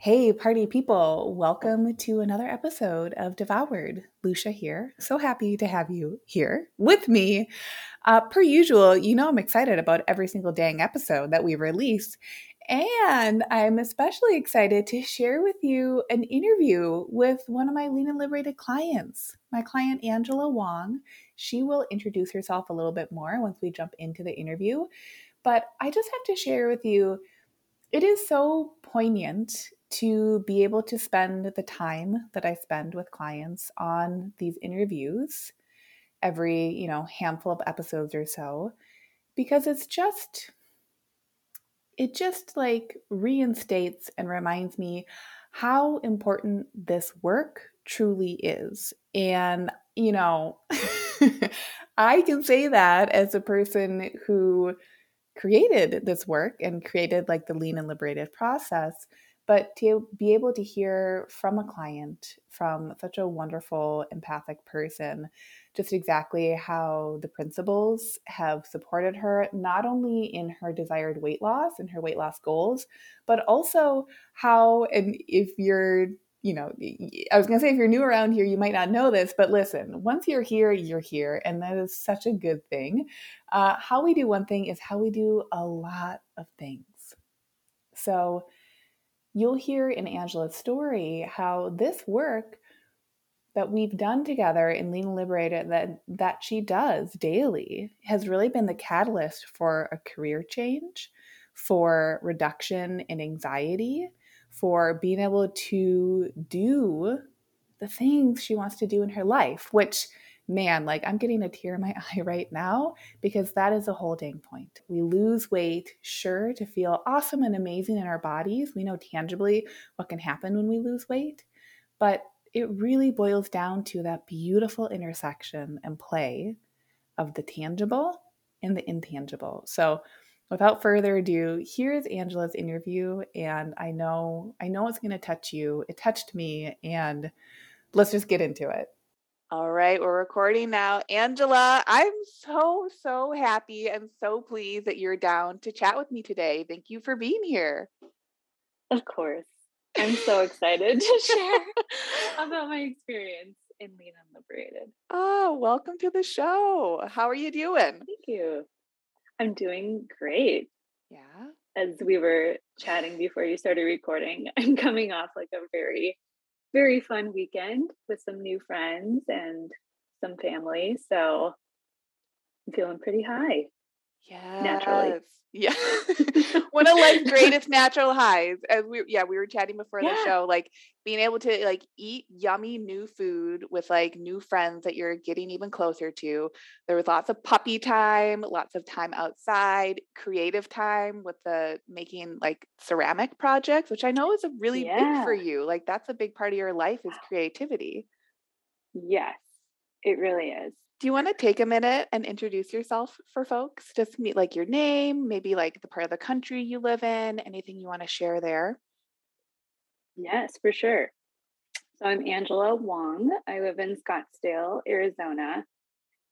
Hey, party people, welcome to another episode of Devoured. Lucia here. So happy to have you here with me. Uh, per usual, you know I'm excited about every single dang episode that we release. And I'm especially excited to share with you an interview with one of my Lean and Liberated clients, my client Angela Wong. She will introduce herself a little bit more once we jump into the interview. But I just have to share with you it is so poignant to be able to spend the time that I spend with clients on these interviews every, you know, handful of episodes or so because it's just it just like reinstates and reminds me how important this work truly is. And, you know, I can say that as a person who created this work and created like the lean and liberated process but to be able to hear from a client, from such a wonderful, empathic person, just exactly how the principles have supported her, not only in her desired weight loss and her weight loss goals, but also how, and if you're you know, I was going to say, if you're new around here, you might not know this, but listen, once you're here, you're here. And that is such a good thing. Uh, how we do one thing is how we do a lot of things. So, you'll hear in Angela's story how this work that we've done together in Lean Liberated that that she does daily has really been the catalyst for a career change, for reduction in anxiety, for being able to do the things she wants to do in her life, which man, like I'm getting a tear in my eye right now because that is a holding point. We lose weight, sure, to feel awesome and amazing in our bodies. We know tangibly what can happen when we lose weight, but it really boils down to that beautiful intersection and play of the tangible and the intangible. So, without further ado, here's Angela's interview and I know I know it's going to touch you. It touched me and let's just get into it. All right, we're recording now. Angela, I'm so, so happy and so pleased that you're down to chat with me today. Thank you for being here. Of course. I'm so excited to share about my experience in Lean and Liberated. Oh, welcome to the show. How are you doing? Thank you. I'm doing great. Yeah. As we were chatting before you started recording, I'm coming off like a very very fun weekend with some new friends and some family. So I'm feeling pretty high. Yeah. Naturally. Yeah. One of life's greatest natural highs. As we yeah, we were chatting before yeah. the show, like being able to like eat yummy new food with like new friends that you're getting even closer to. There was lots of puppy time, lots of time outside, creative time with the making like ceramic projects, which I know is a really yeah. big for you. Like that's a big part of your life is creativity. Yes, it really is. Do you want to take a minute and introduce yourself for folks? Just meet like your name, maybe like the part of the country you live in, anything you want to share there? Yes, for sure. So I'm Angela Wong. I live in Scottsdale, Arizona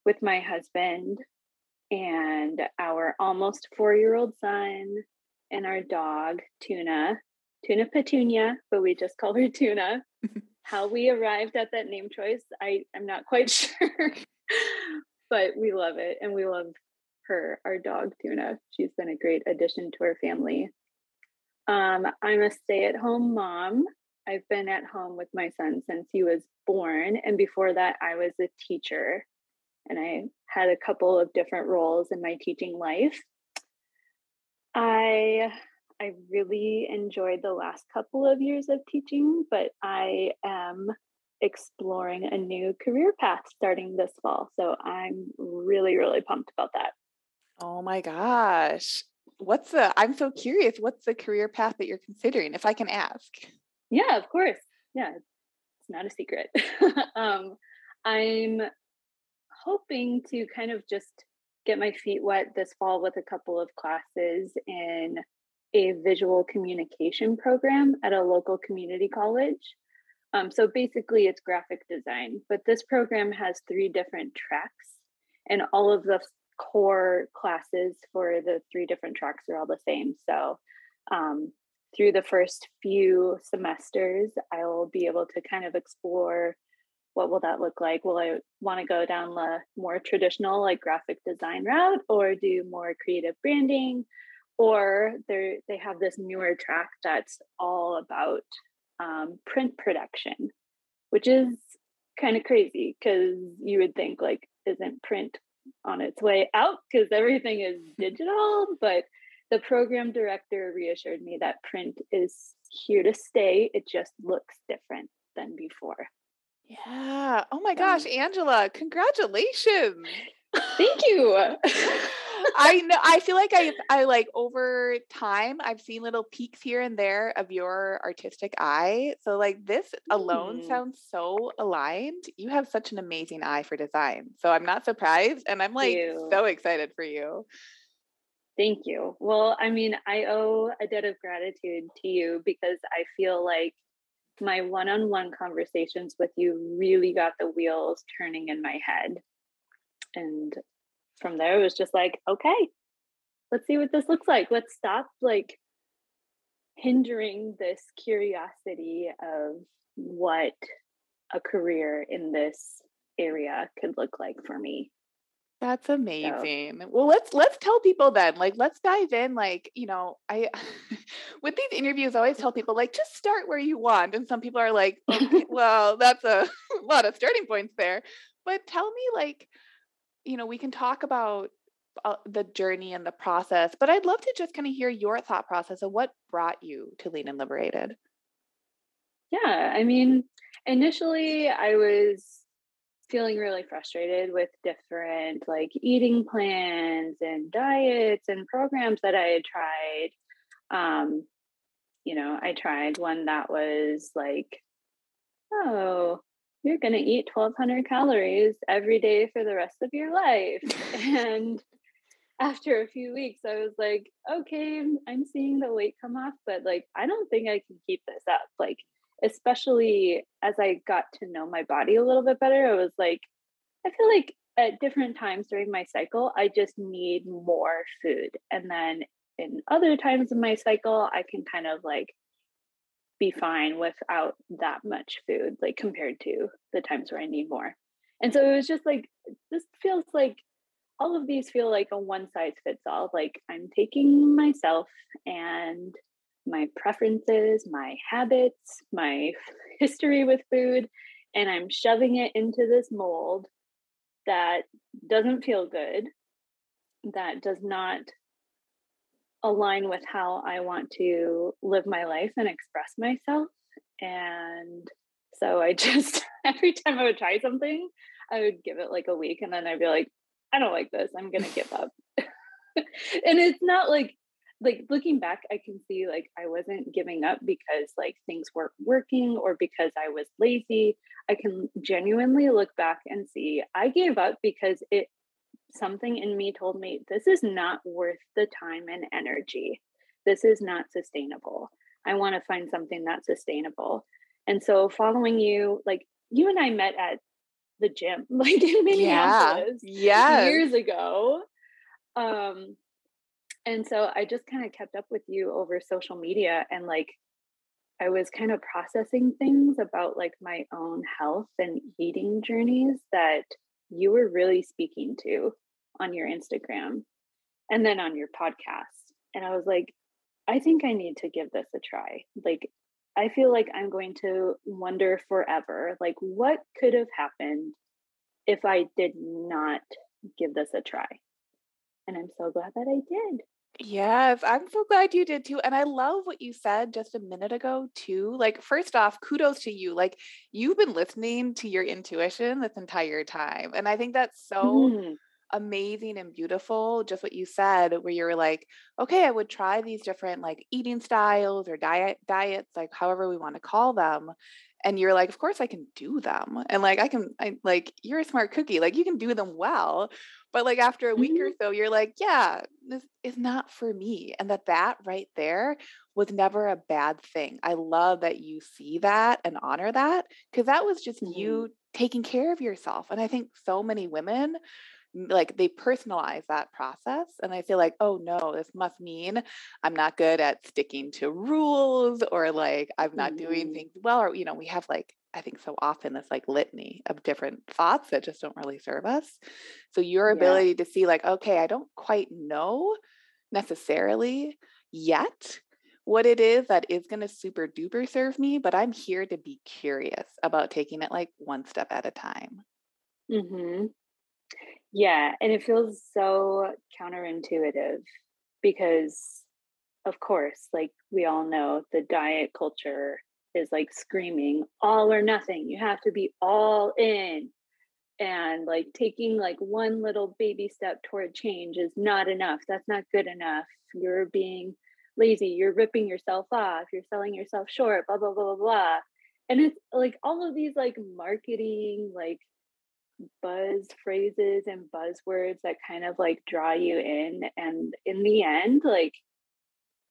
with my husband and our almost four year old son and our dog, Tuna, Tuna Petunia, but we just call her Tuna. How we arrived at that name choice, I, I'm not quite sure but we love it and we love her, our dog Tuna. She's been a great addition to our family. Um, I'm a stay at home mom. I've been at home with my son since he was born. And before that, I was a teacher and I had a couple of different roles in my teaching life. I I really enjoyed the last couple of years of teaching, but I am exploring a new career path starting this fall. So I'm really, really pumped about that. Oh my gosh. What's the, I'm so curious, what's the career path that you're considering, if I can ask? Yeah, of course. Yeah. it's not a secret. um, I'm hoping to kind of just get my feet wet this fall with a couple of classes in a visual communication program at a local community college. Um, so basically, it's graphic design, but this program has three different tracks, and all of the core classes for the three different tracks are all the same. So, um, through the first few semesters, I will be able to kind of explore what will that look like? Will I want to go down the more traditional like graphic design route or do more creative branding? Or they they have this newer track that's all about um, print production, which is kind of crazy because you would think like isn't print on its way out because everything is digital, but the program director reassured me that print is here to stay. It just looks different than before. Yeah. Oh my gosh, Angela, congratulations. Thank you. I know I feel like I I like over time I've seen little peaks here and there of your artistic eye. So like this alone mm. sounds so aligned. You have such an amazing eye for design. So I'm not surprised and I'm like so excited for you. Thank you. Well, I mean, I owe a debt of gratitude to you because I feel like my one on one conversations with you really got the wheels turning in my head. And from there, it was just like, okay, let's see what this looks like. Let's stop like hindering this curiosity of what a career in this area could look like for me. That's amazing. So. Well, let's let's tell people then. Like let's dive in like, you know, I with these interviews I always tell people like just start where you want and some people are like, okay, well, that's a lot of starting points there. But tell me like, you know, we can talk about uh, the journey and the process, but I'd love to just kind of hear your thought process of what brought you to Lean and Liberated. Yeah, I mean, initially I was feeling really frustrated with different like eating plans and diets and programs that I had tried. Um, you know, I tried one that was like, oh, you're going to eat 1200 calories every day for the rest of your life. and after a few weeks, I was like, okay, I'm seeing the weight come off, but like, I don't think I can keep this up. Like, especially as I got to know my body a little bit better, I was like, I feel like at different times during my cycle, I just need more food. And then in other times in my cycle, I can kind of like be fine without that much food, like compared to the times where I need more. And so it was just like, this feels like all of these feel like a one size fits all. Like I'm taking myself and my preferences, my habits, my history with food, and I'm shoving it into this mold that doesn't feel good, that does not align with how I want to live my life and express myself. And so I just, every time I would try something, I would give it like a week and then I'd be like, I don't like this. I'm going to give up. and it's not like like looking back i can see like i wasn't giving up because like things weren't working or because i was lazy i can genuinely look back and see i gave up because it something in me told me this is not worth the time and energy. This is not sustainable. I want to find something that's sustainable. And so following you like you and i met at the gym like in minneapolis yeah. years ago. Um and so I just kind of kept up with you over social media and like I was kind of processing things about like my own health and eating journeys that you were really speaking to on your Instagram and then on your podcast. And I was like, I think I need to give this a try. Like, I feel like I'm going to wonder forever, like, what could have happened if I did not give this a try? And I'm so glad that I did. Yes, I'm so glad you did too. And I love what you said just a minute ago, too. Like, first off, kudos to you. Like, you've been listening to your intuition this entire time. And I think that's so mm. amazing and beautiful. Just what you said, where you're like, okay, I would try these different like eating styles or diet diets, like however we want to call them. And you're like of course i can do them and like i can i like you're a smart cookie like you can do them well but like after a week mm-hmm. or so you're like yeah this is not for me and that that right there was never a bad thing i love that you see that and honor that because that was just mm-hmm. you taking care of yourself and i think so many women like they personalize that process and i feel like oh no this must mean i'm not good at sticking to rules or like i'm not mm-hmm. doing things well or you know we have like i think so often this like litany of different thoughts that just don't really serve us so your ability yeah. to see like okay i don't quite know necessarily yet what it is that is going to super duper serve me but i'm here to be curious about taking it like one step at a time mm-hmm. Yeah, and it feels so counterintuitive because of course, like we all know the diet culture is like screaming all or nothing. You have to be all in. And like taking like one little baby step toward change is not enough. That's not good enough. You're being lazy. You're ripping yourself off. You're selling yourself short, blah, blah, blah, blah, blah. And it's like all of these like marketing, like buzz phrases and buzzwords that kind of like draw you in and in the end like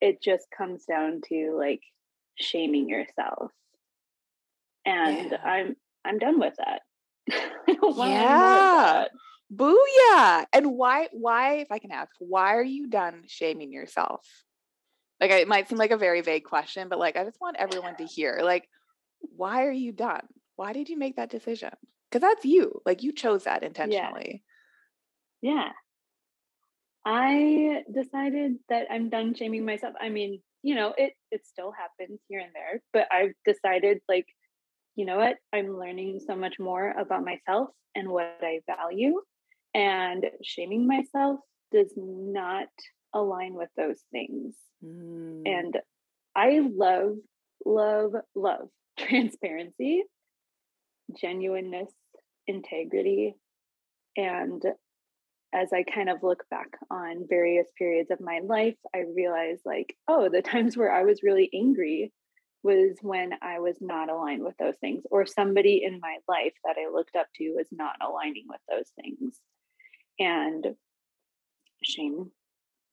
it just comes down to like shaming yourself. And yeah. i'm i'm done with that. Yeah. booyah! And why why if i can ask why are you done shaming yourself? Like it might seem like a very vague question but like i just want everyone to hear like why are you done? Why did you make that decision because that's you like you chose that intentionally. Yeah. yeah. I decided that i'm done shaming myself. I mean you know it it still happens here and there but i've decided like you know what? I'm learning so much more about myself and what i value and shaming myself does not align with those things. Mm. and i love love love transparency genuineness, integrity. And as I kind of look back on various periods of my life, I realize like, oh, the times where I was really angry was when I was not aligned with those things, or somebody in my life that I looked up to was not aligning with those things. And shame,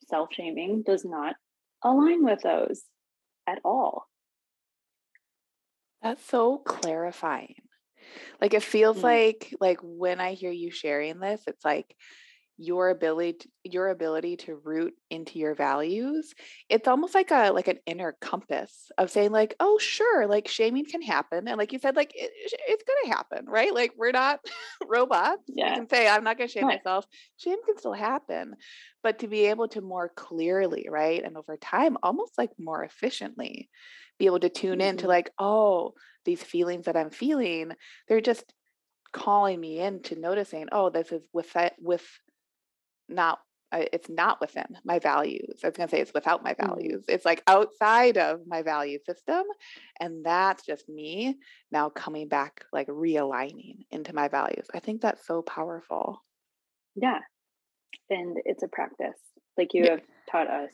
self shaming does not align with those at all. That's so clarifying. Like it feels mm-hmm. like like when I hear you sharing this, it's like your ability to, your ability to root into your values it's almost like a like an inner compass of saying like oh sure like shaming can happen and like you said like it, it's gonna happen right like we're not robots yeah. you can say i'm not gonna shame right. myself shame can still happen but to be able to more clearly right and over time almost like more efficiently be able to tune mm-hmm. in to like oh these feelings that I'm feeling, they're just calling me into noticing, oh, this is with with not it's not within my values. I was going to say it's without my mm-hmm. values. It's like outside of my value system. And that's just me now coming back, like realigning into my values. I think that's so powerful. Yeah. And it's a practice, like you yeah. have taught us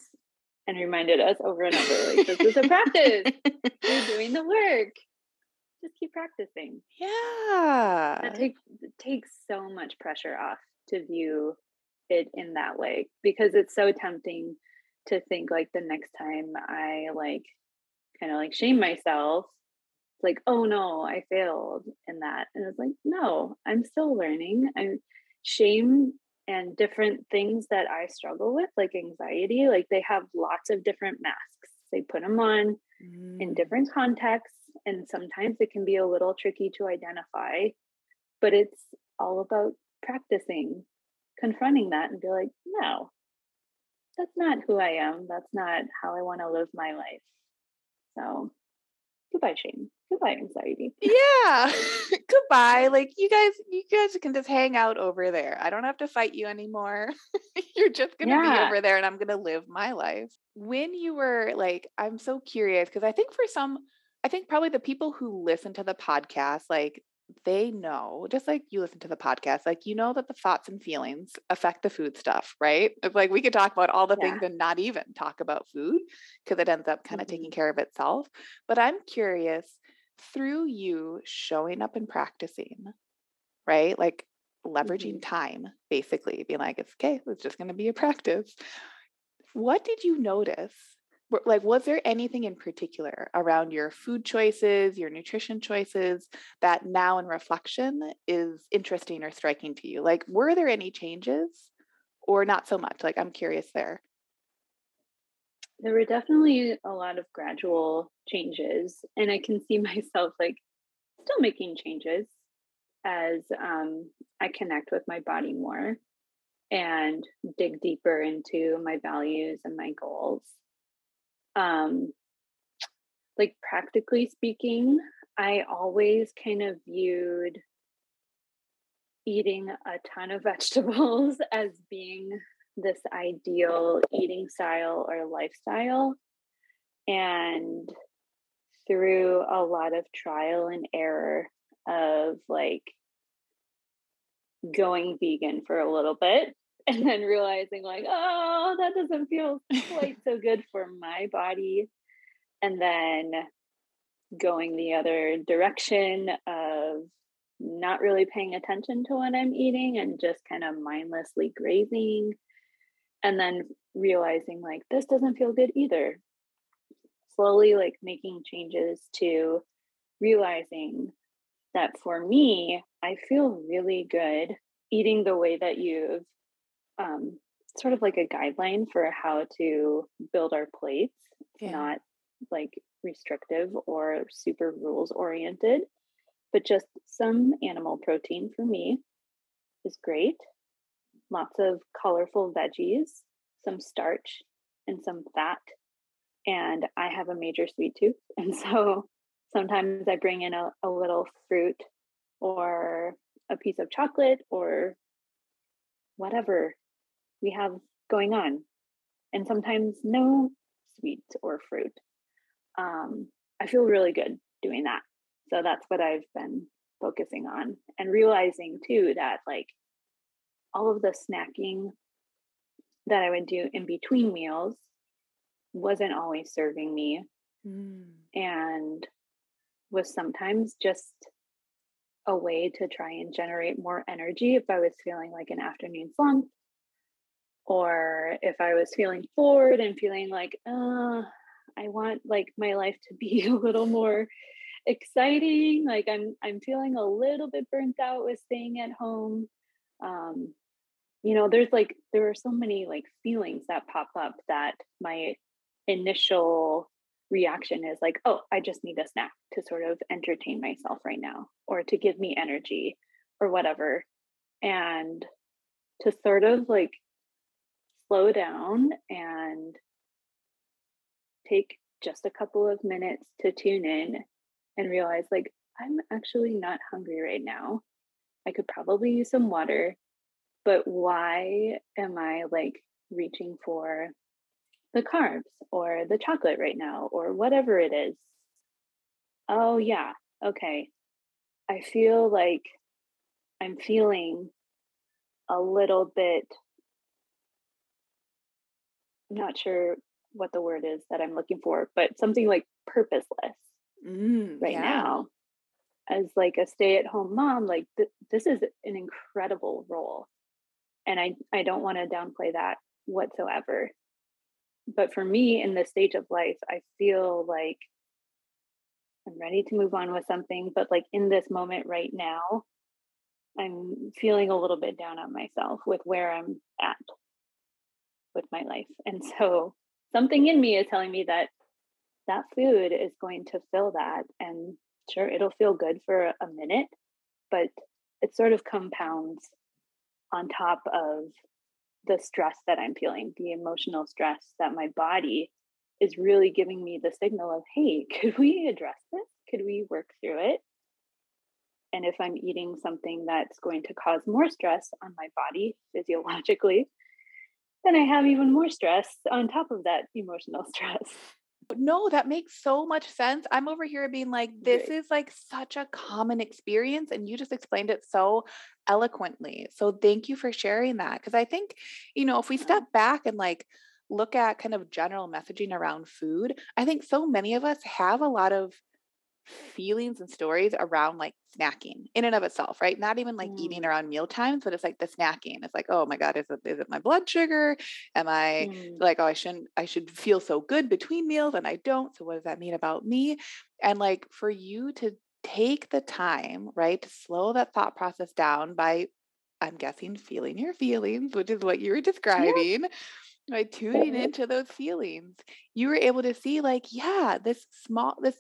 and reminded us over and over like, this is a practice. You're doing the work just keep practicing. Yeah. That takes takes so much pressure off to view it in that way because it's so tempting to think like the next time I like kind of like shame myself, it's like, oh no, I failed in that. And it's like, no, I'm still learning. I'm shame and different things that I struggle with, like anxiety, like they have lots of different masks. They put them on mm. in different contexts and sometimes it can be a little tricky to identify but it's all about practicing confronting that and be like no that's not who i am. That's not how i want to live my life. So goodbye shame goodbye anxiety yeah goodbye like you guys you guys can just hang out over there i don't have to fight you anymore you're just gonna yeah. be over there and i'm gonna live my life when you were like i'm so curious because i think for some I think probably the people who listen to the podcast, like they know, just like you listen to the podcast, like you know that the thoughts and feelings affect the food stuff, right? It's like we could talk about all the yeah. things and not even talk about food because it ends up kind of mm-hmm. taking care of itself. But I'm curious through you showing up and practicing, right? Like leveraging mm-hmm. time, basically, being like, it's okay, it's just going to be a practice. What did you notice? Like, was there anything in particular around your food choices, your nutrition choices that now in reflection is interesting or striking to you? Like, were there any changes or not so much? Like, I'm curious there. There were definitely a lot of gradual changes, and I can see myself like still making changes as um, I connect with my body more and dig deeper into my values and my goals. Um, like practically speaking, I always kind of viewed eating a ton of vegetables as being this ideal eating style or lifestyle. And through a lot of trial and error of like going vegan for a little bit and then realizing like oh that doesn't feel quite so good for my body and then going the other direction of not really paying attention to what i'm eating and just kind of mindlessly grazing and then realizing like this doesn't feel good either slowly like making changes to realizing that for me i feel really good eating the way that you've um, sort of like a guideline for how to build our plates yeah. not like restrictive or super rules oriented but just some animal protein for me is great lots of colorful veggies, some starch, and some fat. And I have a major sweet tooth. And so sometimes I bring in a, a little fruit or a piece of chocolate or whatever we have going on. And sometimes no sweet or fruit. Um, I feel really good doing that. So that's what I've been focusing on and realizing too that like all of the snacking that I would do in between meals wasn't always serving me mm. and was sometimes just a way to try and generate more energy if I was feeling like an afternoon slump or if I was feeling bored and feeling like, uh, I want like my life to be a little more exciting. Like I'm I'm feeling a little bit burnt out with staying at home. Um, you know there's like there are so many like feelings that pop up that my initial reaction is like oh i just need a snack to sort of entertain myself right now or to give me energy or whatever. And to sort of like slow down and take just a couple of minutes to tune in and realize like i'm actually not hungry right now. I could probably use some water but why am I like reaching for the carbs or the chocolate right now or whatever it is? Oh, yeah. Okay. I feel like I'm feeling a little bit, not sure what the word is that I'm looking for, but something like purposeless mm, right yeah. now. As like a stay at home mom, like th- this is an incredible role and i i don't want to downplay that whatsoever. But for me in this stage of life i feel like i'm ready to move on with something but like in this moment right now i'm feeling a little bit down on myself with where i'm at with my life. And so something in me is telling me that that food is going to fill that and sure it'll feel good for a minute but it sort of compounds on top of the stress that I'm feeling, the emotional stress that my body is really giving me the signal of, hey, could we address this? Could we work through it? And if I'm eating something that's going to cause more stress on my body physiologically, then I have even more stress on top of that emotional stress. No, that makes so much sense. I'm over here being like, this Great. is like such a common experience. And you just explained it so eloquently. So thank you for sharing that. Cause I think, you know, if we step back and like look at kind of general messaging around food, I think so many of us have a lot of feelings and stories around like snacking in and of itself, right? Not even like mm. eating around meal times, but it's like the snacking. It's like, oh my God, is it is it my blood sugar? Am I mm. like, oh, I shouldn't I should feel so good between meals and I don't. So what does that mean about me? And like for you to take the time, right, to slow that thought process down by I'm guessing feeling your feelings, which is what you were describing. Yeah by tuning into those feelings you were able to see like yeah this small this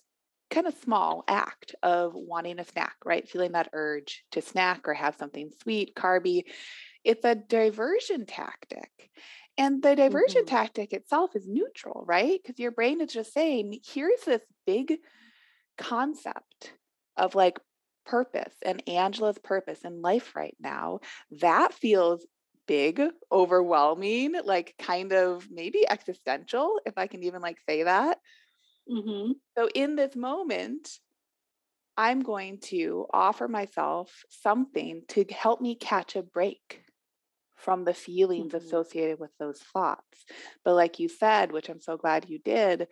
kind of small act of wanting a snack, right? Feeling that urge to snack or have something sweet, carby. It's a diversion tactic. And the diversion mm-hmm. tactic itself is neutral, right? Because your brain is just saying, here's this big concept of like purpose and Angela's purpose in life right now. That feels big, overwhelming, like kind of maybe existential, if I can even like say that. Mm-hmm. So, in this moment, I'm going to offer myself something to help me catch a break from the feelings mm-hmm. associated with those thoughts. But, like you said, which I'm so glad you did,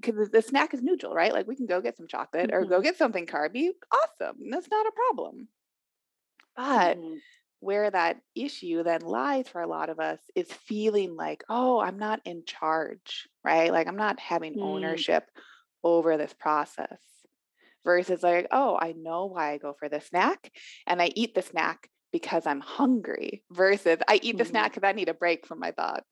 because eh, the snack is neutral, right? Like we can go get some chocolate mm-hmm. or go get something carby. Awesome. That's not a problem. But mm-hmm where that issue then lies for a lot of us is feeling like, oh, I'm not in charge, right? Like I'm not having mm. ownership over this process versus like, oh, I know why I go for the snack and I eat the snack because I'm hungry versus I eat the mm. snack because I need a break from my thoughts.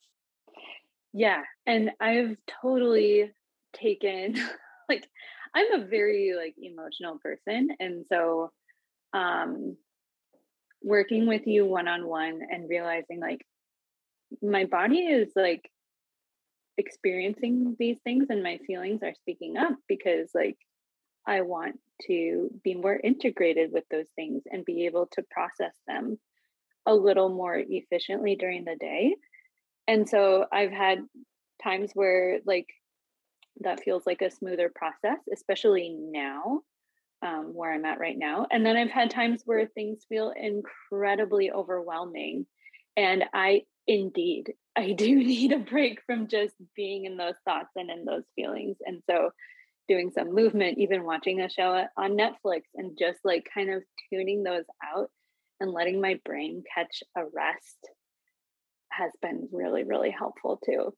Yeah. And I've totally taken like I'm a very like emotional person. And so um working with you one on one and realizing like my body is like experiencing these things and my feelings are speaking up because like I want to be more integrated with those things and be able to process them a little more efficiently during the day. And so I've had times where like that feels like a smoother process, especially now um, where I'm at right now. And then I've had times where things feel incredibly overwhelming. And I indeed, I do need a break from just being in those thoughts and in those feelings. And so doing some movement, even watching a show on Netflix and just like kind of tuning those out and letting my brain catch a rest has been really, really helpful too.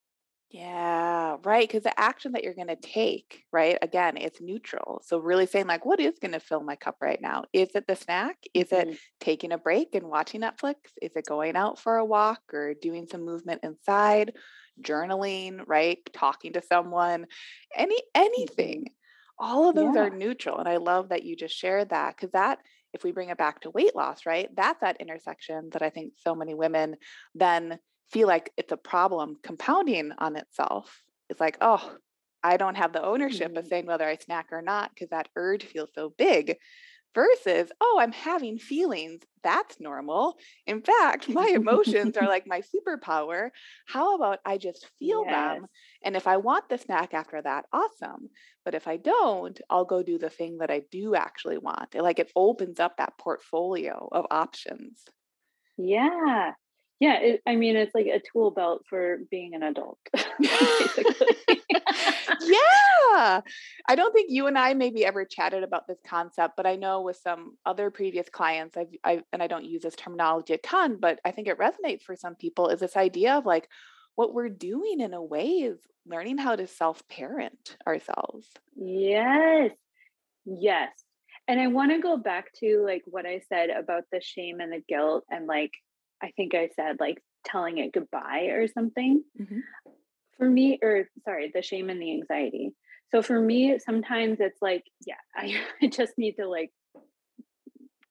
Yeah, right. Because the action that you're going to take, right? Again, it's neutral. So, really saying, like, what is going to fill my cup right now? Is it the snack? Is mm-hmm. it taking a break and watching Netflix? Is it going out for a walk or doing some movement inside, journaling, right? Talking to someone, any anything. Mm-hmm. All of those yeah. are neutral. And I love that you just shared that because that, if we bring it back to weight loss, right? That's that intersection that I think so many women then feel like it's a problem compounding on itself. It's like, oh, I don't have the ownership mm-hmm. of saying whether I snack or not because that urge feels so big versus, oh, I'm having feelings. That's normal. In fact, my emotions are like my superpower. How about I just feel yes. them? And if I want the snack after that, awesome. But if I don't, I'll go do the thing that I do actually want. It, like it opens up that portfolio of options. Yeah yeah it, i mean it's like a tool belt for being an adult yeah! I don't think you and i maybe ever chatted about this concept but i know with some other previous clients i've I, and i don't use this terminology a ton but i think it resonates for some people is this idea of like what we're doing in a way is learning how to self-parent ourselves. Yes. Yes. And i want to go back to like what i said about the shame and the guilt and like I think I said like telling it goodbye or something. Mm-hmm. For me, or sorry, the shame and the anxiety. So for me, sometimes it's like, yeah, I, I just need to like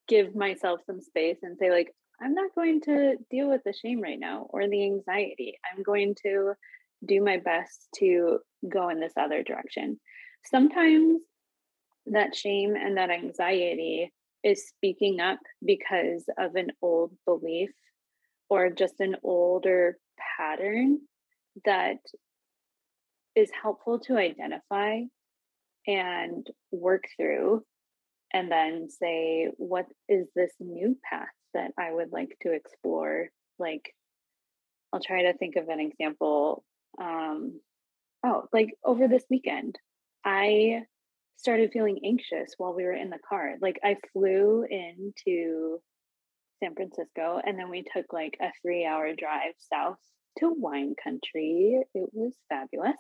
give myself some space and say, like, I'm not going to deal with the shame right now or the anxiety. I'm going to do my best to go in this other direction. Sometimes that shame and that anxiety is speaking up because of an old belief or just an older pattern that is helpful to identify and work through and then say what is this new path that i would like to explore like i'll try to think of an example um oh like over this weekend i started feeling anxious while we were in the car. Like I flew into San Francisco and then we took like a three hour drive south to wine country. It was fabulous.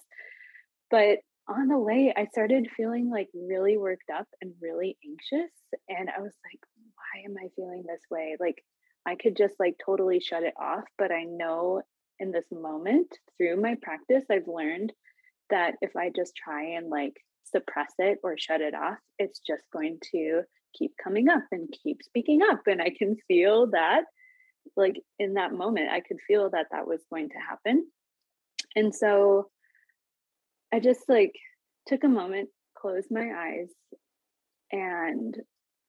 But on the way, I started feeling like really worked up and really anxious. And I was like, why am I feeling this way? Like, I could just like totally shut it off. But I know in this moment through my practice, I've learned that if I just try and like suppress it or shut it off, it's just going to keep coming up and keep speaking up. And I can feel that, like in that moment, I could feel that that was going to happen. And so I just like took a moment, closed my eyes, and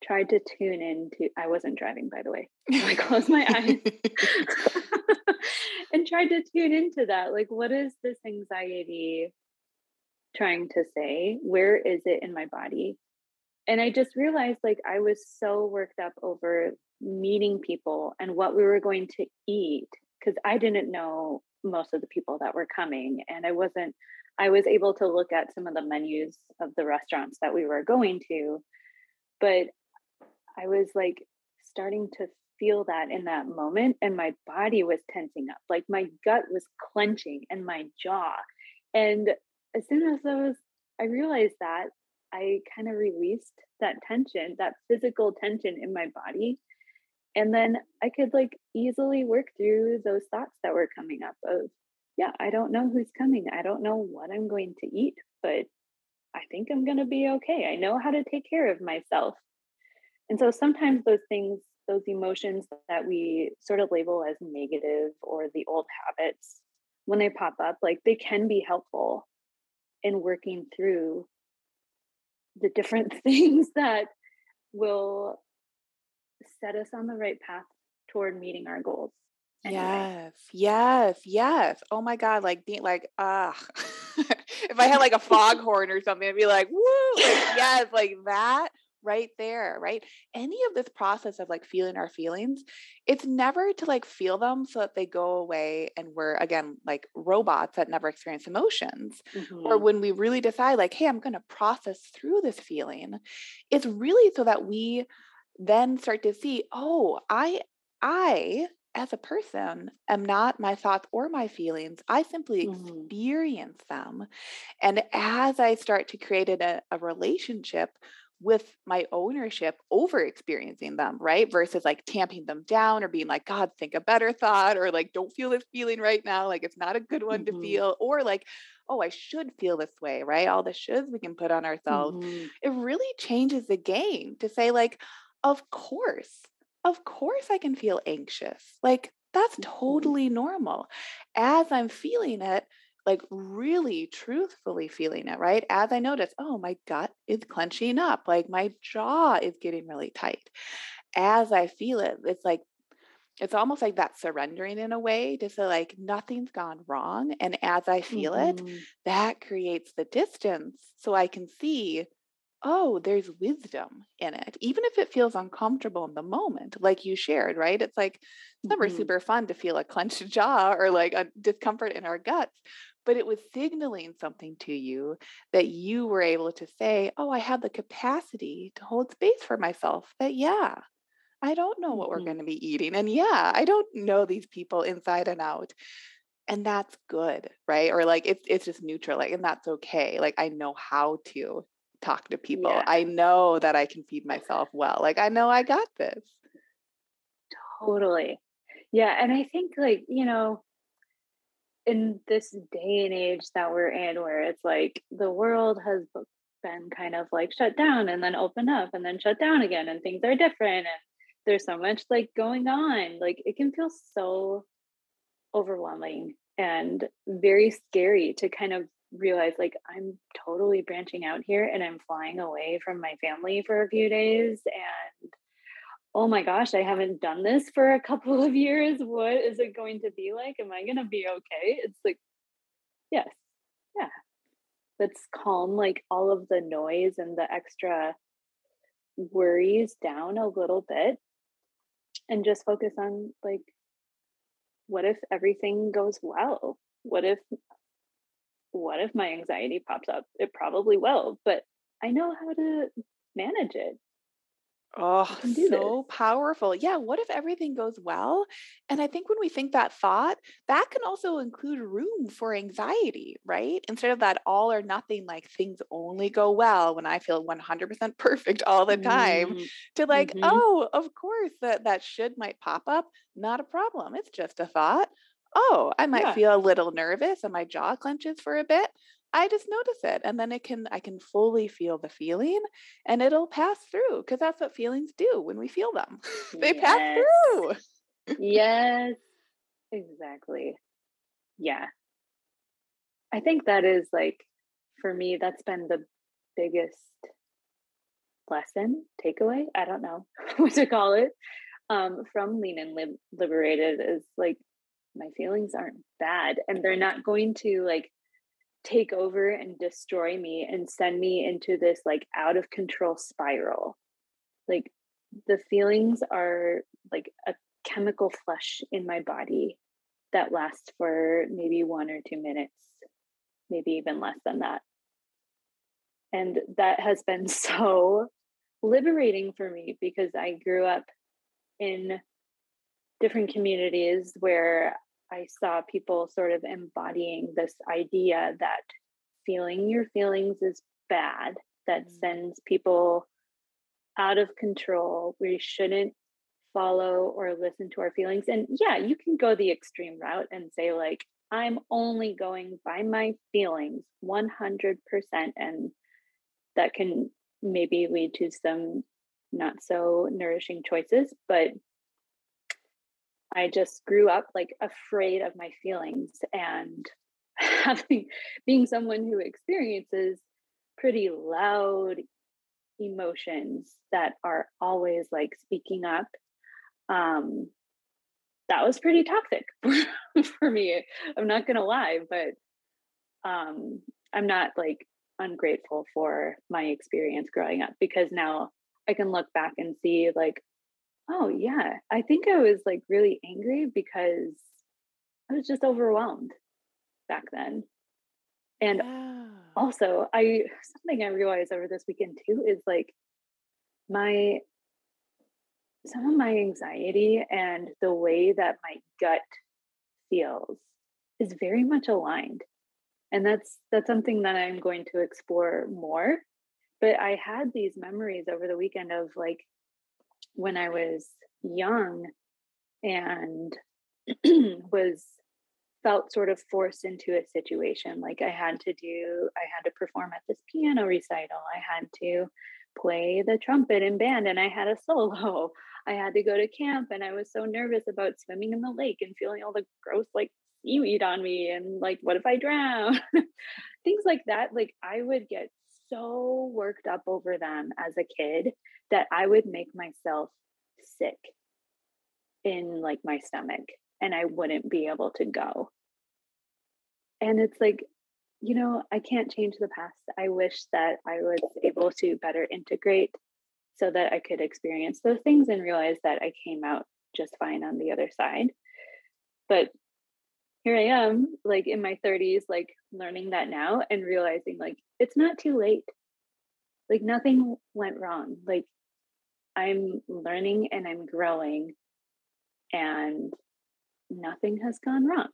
tried to tune into I wasn't driving by the way. I closed my eyes and tried to tune into that. Like, what is this anxiety trying to say? Where is it in my body? And I just realized like I was so worked up over meeting people and what we were going to eat because I didn't know most of the people that were coming and I wasn't I was able to look at some of the menus of the restaurants that we were going to, but I was like starting to feel that in that moment, and my body was tensing up. Like my gut was clenching and my jaw. And as soon as I was, I realized that I kind of released that tension, that physical tension in my body. And then I could like easily work through those thoughts that were coming up of, yeah, I don't know who's coming. I don't know what I'm going to eat, but I think I'm going to be okay. I know how to take care of myself. And so sometimes those things, those emotions that we sort of label as negative or the old habits, when they pop up, like they can be helpful in working through the different things that will set us on the right path toward meeting our goals. Anyway. Yes, yes, yes. Oh my God, like being like, ah, if I had like a foghorn or something, I'd be like, woo, like, yes, like that right there, right? Any of this process of like feeling our feelings, it's never to like feel them so that they go away and we're again like robots that never experience emotions. Mm-hmm. Or when we really decide, like, hey, I'm going to process through this feeling, it's really so that we then start to see, oh, I, I as a person am not my thoughts or my feelings. I simply mm-hmm. experience them. And as I start to create a, a relationship with my ownership over experiencing them, right? Versus like tamping them down or being like, God, think a better thought, or like, don't feel this feeling right now. Like, it's not a good one mm-hmm. to feel, or like, oh, I should feel this way, right? All the shoulds we can put on ourselves. Mm-hmm. It really changes the game to say, like, of course, of course I can feel anxious. Like that's mm-hmm. totally normal. As I'm feeling it, like really truthfully feeling it, right? As I notice, oh, my gut is clenching up, like my jaw is getting really tight. As I feel it, it's like, it's almost like that surrendering in a way to say, like, nothing's gone wrong. And as I feel mm-hmm. it, that creates the distance so I can see oh, there's wisdom in it, even if it feels uncomfortable in the moment, like you shared, right? It's like it's never mm-hmm. super fun to feel a clenched jaw or like a discomfort in our guts, but it was signaling something to you that you were able to say, oh, I have the capacity to hold space for myself. That, yeah, I don't know what mm-hmm. we're going to be eating. And yeah, I don't know these people inside and out. And that's good, right? Or like it's it's just neutral, like, and that's okay. Like I know how to talk to people. Yeah. I know that I can feed myself well. Like I know I got this. Totally. Yeah, and I think like, you know, in this day and age that we're in where it's like the world has been kind of like shut down and then open up and then shut down again and things are different and there's so much like going on like it can feel so overwhelming and very scary to kind of realize like I'm totally branching out here and I'm flying away from my family for a few days and oh my gosh, I haven't done this for a couple of years. What is it going to be like? Am I going to be okay? It's like yes. Yeah. Let's calm like all of the noise and the extra worries down a little bit and just focus on like what if everything goes well? What if what if my anxiety pops up? It probably will, but I know how to manage it. Oh, so this. powerful. Yeah. What if everything goes well? And I think when we think that thought, that can also include room for anxiety, right? Instead of that all or nothing, like things only go well when I feel 100% perfect all the time, mm to like, mm-hmm. oh, of course, that, that should might pop up. Not a problem. It's just a thought. Oh, I might yeah. feel a little nervous and my jaw clenches for a bit. I just notice it and then it can I can fully feel the feeling and it'll pass through because that's what feelings do when we feel them. they yes. pass through. yes. Exactly. Yeah. I think that is like for me that's been the biggest lesson, takeaway, I don't know what to call it. Um from lean and Lib- liberated is like my feelings aren't bad and they're not going to like take over and destroy me and send me into this like out of control spiral. Like the feelings are like a chemical flush in my body that lasts for maybe one or two minutes, maybe even less than that. And that has been so liberating for me because I grew up in different communities where I saw people sort of embodying this idea that feeling your feelings is bad, that mm-hmm. sends people out of control. We shouldn't follow or listen to our feelings. And yeah, you can go the extreme route and say, like, I'm only going by my feelings 100%. And that can maybe lead to some not so nourishing choices. But I just grew up like afraid of my feelings and having being someone who experiences pretty loud emotions that are always like speaking up um that was pretty toxic for me i'm not gonna lie but um i'm not like ungrateful for my experience growing up because now i can look back and see like Oh, yeah. I think I was like really angry because I was just overwhelmed back then. And yeah. also, I something I realized over this weekend too is like my some of my anxiety and the way that my gut feels is very much aligned. And that's that's something that I'm going to explore more. But I had these memories over the weekend of like when I was young and was felt sort of forced into a situation like I had to do I had to perform at this piano recital I had to play the trumpet in band and I had a solo. I had to go to camp and I was so nervous about swimming in the lake and feeling all the gross like seaweed on me and like what if I drown? Things like that like I would get so worked up over them as a kid that I would make myself sick in like my stomach and I wouldn't be able to go. And it's like, you know, I can't change the past. I wish that I was able to better integrate so that I could experience those things and realize that I came out just fine on the other side. But here I am, like in my 30s, like learning that now and realizing like it's not too late. Like nothing went wrong. Like I'm learning and I'm growing and nothing has gone wrong.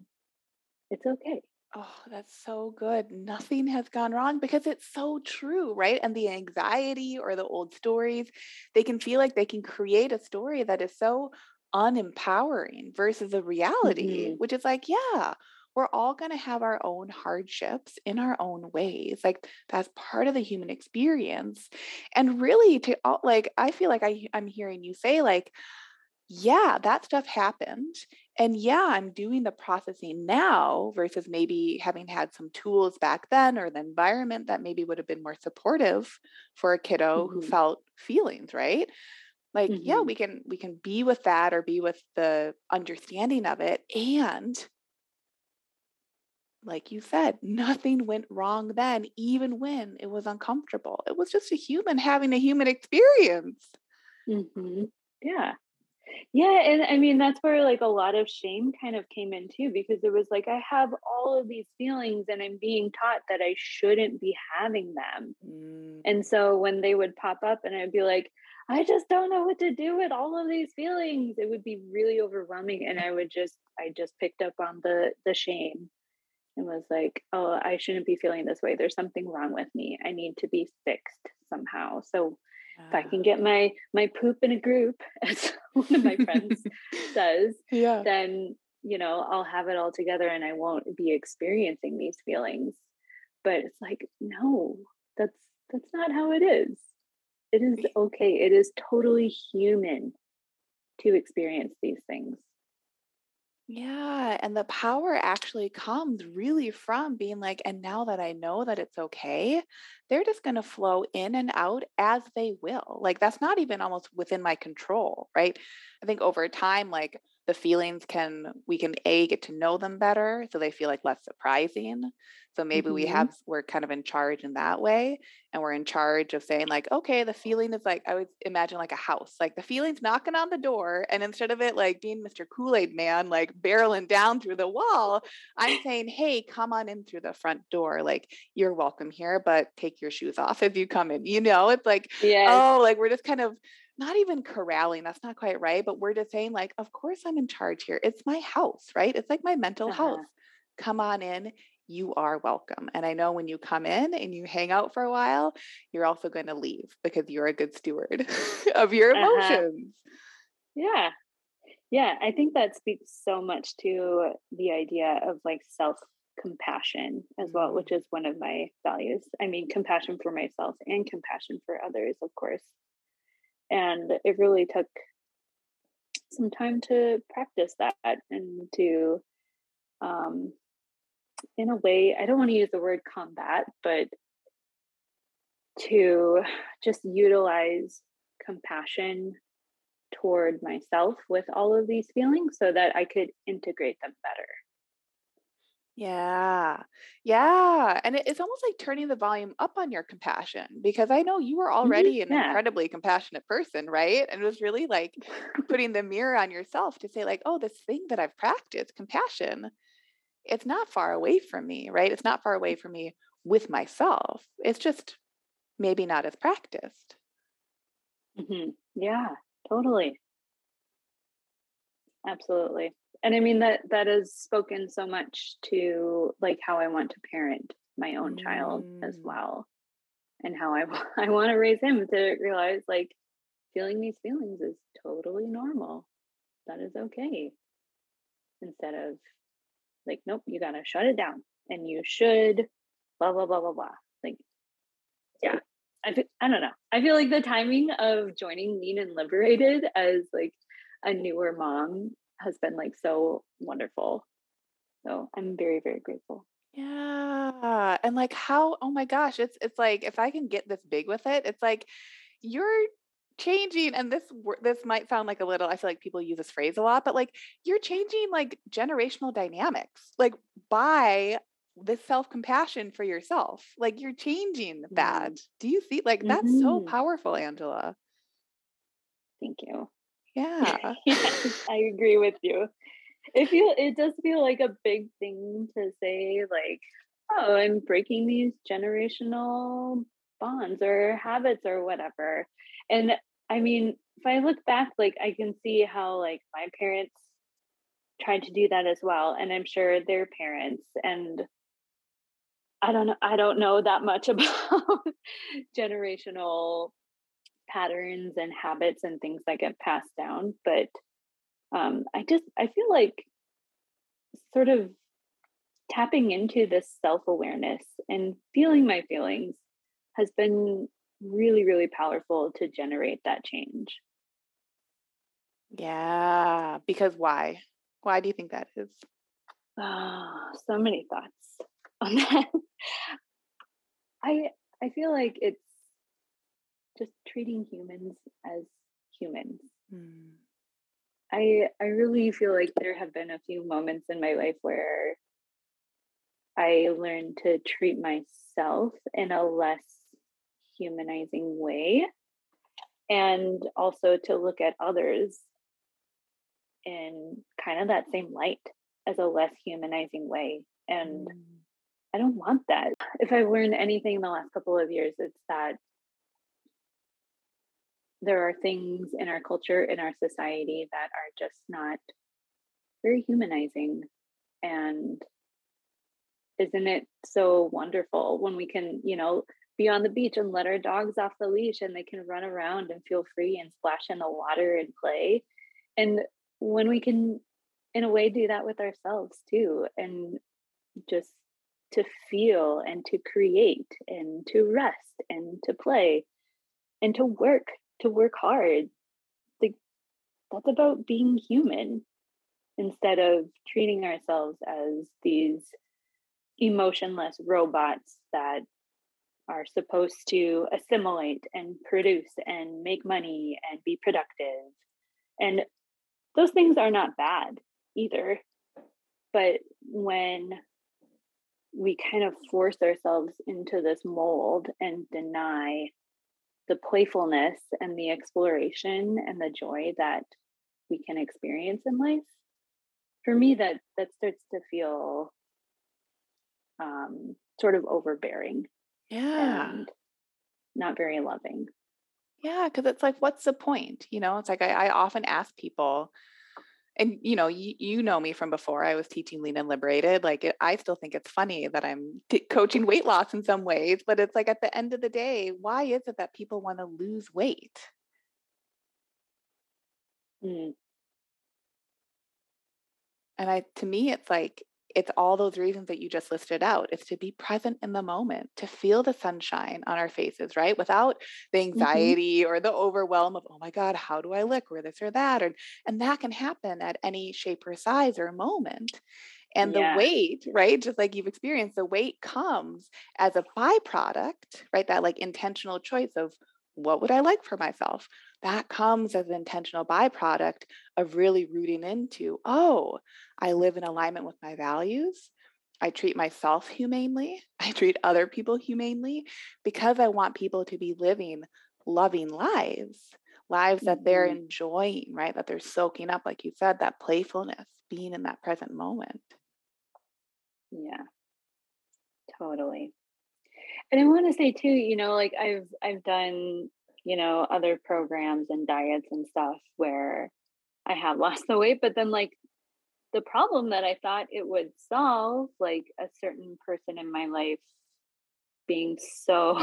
It's okay. Oh, that's so good. Nothing has gone wrong because it's so true, right? And the anxiety or the old stories, they can feel like they can create a story that is so unempowering versus a reality, mm-hmm. which is like, yeah, we're all going to have our own hardships in our own ways. Like that's part of the human experience. And really to all like I feel like I I'm hearing you say like yeah, that stuff happened. And yeah, I'm doing the processing now versus maybe having had some tools back then or the environment that maybe would have been more supportive for a kiddo mm-hmm. who felt feelings, right? Like, mm-hmm. yeah, we can we can be with that or be with the understanding of it and like you said, nothing went wrong then, even when it was uncomfortable. It was just a human having a human experience. Mm-hmm. Yeah. Yeah, and I mean that's where like a lot of shame kind of came in too because it was like I have all of these feelings and I'm being taught that I shouldn't be having them. Mm. And so when they would pop up and I'd be like I just don't know what to do with all of these feelings. It would be really overwhelming and I would just I just picked up on the the shame and was like, "Oh, I shouldn't be feeling this way. There's something wrong with me. I need to be fixed somehow." So if I can get my my poop in a group, as one of my friends says, yeah. then you know I'll have it all together and I won't be experiencing these feelings. But it's like, no, that's that's not how it is. It is okay. It is totally human to experience these things. Yeah. And the power actually comes really from being like, and now that I know that it's okay, they're just going to flow in and out as they will. Like, that's not even almost within my control, right? I think over time, like, the feelings can we can a get to know them better so they feel like less surprising. So maybe mm-hmm. we have we're kind of in charge in that way and we're in charge of saying like okay the feeling is like i would imagine like a house. Like the feeling's knocking on the door and instead of it like being mr kool-aid man like barreling down through the wall i'm saying hey come on in through the front door. Like you're welcome here but take your shoes off if you come in. You know? It's like yes. oh like we're just kind of not even corralling, that's not quite right, but we're just saying, like, of course I'm in charge here. It's my house, right? It's like my mental uh-huh. health. Come on in. You are welcome. And I know when you come in and you hang out for a while, you're also going to leave because you're a good steward of your uh-huh. emotions. Uh-huh. Yeah. Yeah. I think that speaks so much to the idea of like self compassion as well, mm-hmm. which is one of my values. I mean, compassion for myself and compassion for others, of course and it really took some time to practice that and to um, in a way i don't want to use the word combat but to just utilize compassion toward myself with all of these feelings so that i could integrate them better yeah. Yeah. And it's almost like turning the volume up on your compassion because I know you were mm-hmm. already an yeah. incredibly compassionate person, right? And it was really like putting the mirror on yourself to say, like, oh, this thing that I've practiced, compassion, it's not far away from me, right? It's not far away from me with myself. It's just maybe not as practiced. Mm-hmm. Yeah, totally. Absolutely and i mean that that has spoken so much to like how i want to parent my own mm. child as mm. well and how i, I want to raise him to realize like feeling these feelings is totally normal that is okay instead of like nope you gotta shut it down and you should blah blah blah blah blah like yeah I, feel, I don't know i feel like the timing of joining lean and liberated as like a newer mom has been like so wonderful. So I'm very, very grateful. Yeah. And like how, oh my gosh, it's it's like if I can get this big with it, it's like you're changing and this this might sound like a little I feel like people use this phrase a lot, but like you're changing like generational dynamics. Like by this self-compassion for yourself. Like you're changing that. Mm. Do you see like that's mm-hmm. so powerful, Angela? Thank you. Yeah. I agree with you. It feel it does feel like a big thing to say like, oh, I'm breaking these generational bonds or habits or whatever. And I mean, if I look back, like I can see how like my parents tried to do that as well. And I'm sure their parents and I don't know, I don't know that much about generational patterns and habits and things that get passed down but um, i just i feel like sort of tapping into this self-awareness and feeling my feelings has been really really powerful to generate that change. Yeah because why? Why do you think that is? Oh, so many thoughts on that. I i feel like it's just treating humans as humans. Mm. I I really feel like there have been a few moments in my life where I learned to treat myself in a less humanizing way and also to look at others in kind of that same light as a less humanizing way. And mm. I don't want that. If I've learned anything in the last couple of years, it's that there are things in our culture, in our society that are just not very humanizing. And isn't it so wonderful when we can, you know, be on the beach and let our dogs off the leash and they can run around and feel free and splash in the water and play? And when we can, in a way, do that with ourselves too, and just to feel and to create and to rest and to play and to work to work hard. Like that's about being human instead of treating ourselves as these emotionless robots that are supposed to assimilate and produce and make money and be productive. And those things are not bad either. But when we kind of force ourselves into this mold and deny the playfulness and the exploration and the joy that we can experience in life for me that that starts to feel um, sort of overbearing yeah. and not very loving. Yeah because it's like what's the point you know? It's like I, I often ask people and you know you, you know me from before i was teaching lean and liberated like it, i still think it's funny that i'm t- coaching weight loss in some ways but it's like at the end of the day why is it that people want to lose weight mm. and i to me it's like it's all those reasons that you just listed out. It's to be present in the moment, to feel the sunshine on our faces, right? Without the mm-hmm. anxiety mm-hmm. or the overwhelm of, oh my God, how do I look or this or that? Or, and that can happen at any shape or size or moment. And yeah. the weight, right? Just like you've experienced, the weight comes as a byproduct, right? That like intentional choice of what would I like for myself? That comes as an intentional byproduct of really rooting into, oh, I live in alignment with my values. I treat myself humanely. I treat other people humanely because I want people to be living loving lives, lives that they're mm-hmm. enjoying, right? That they're soaking up, like you said, that playfulness, being in that present moment. Yeah, totally. And I want to say too, you know, like I've I've done, you know, other programs and diets and stuff where I have lost the weight, but then like the problem that I thought it would solve, like a certain person in my life being so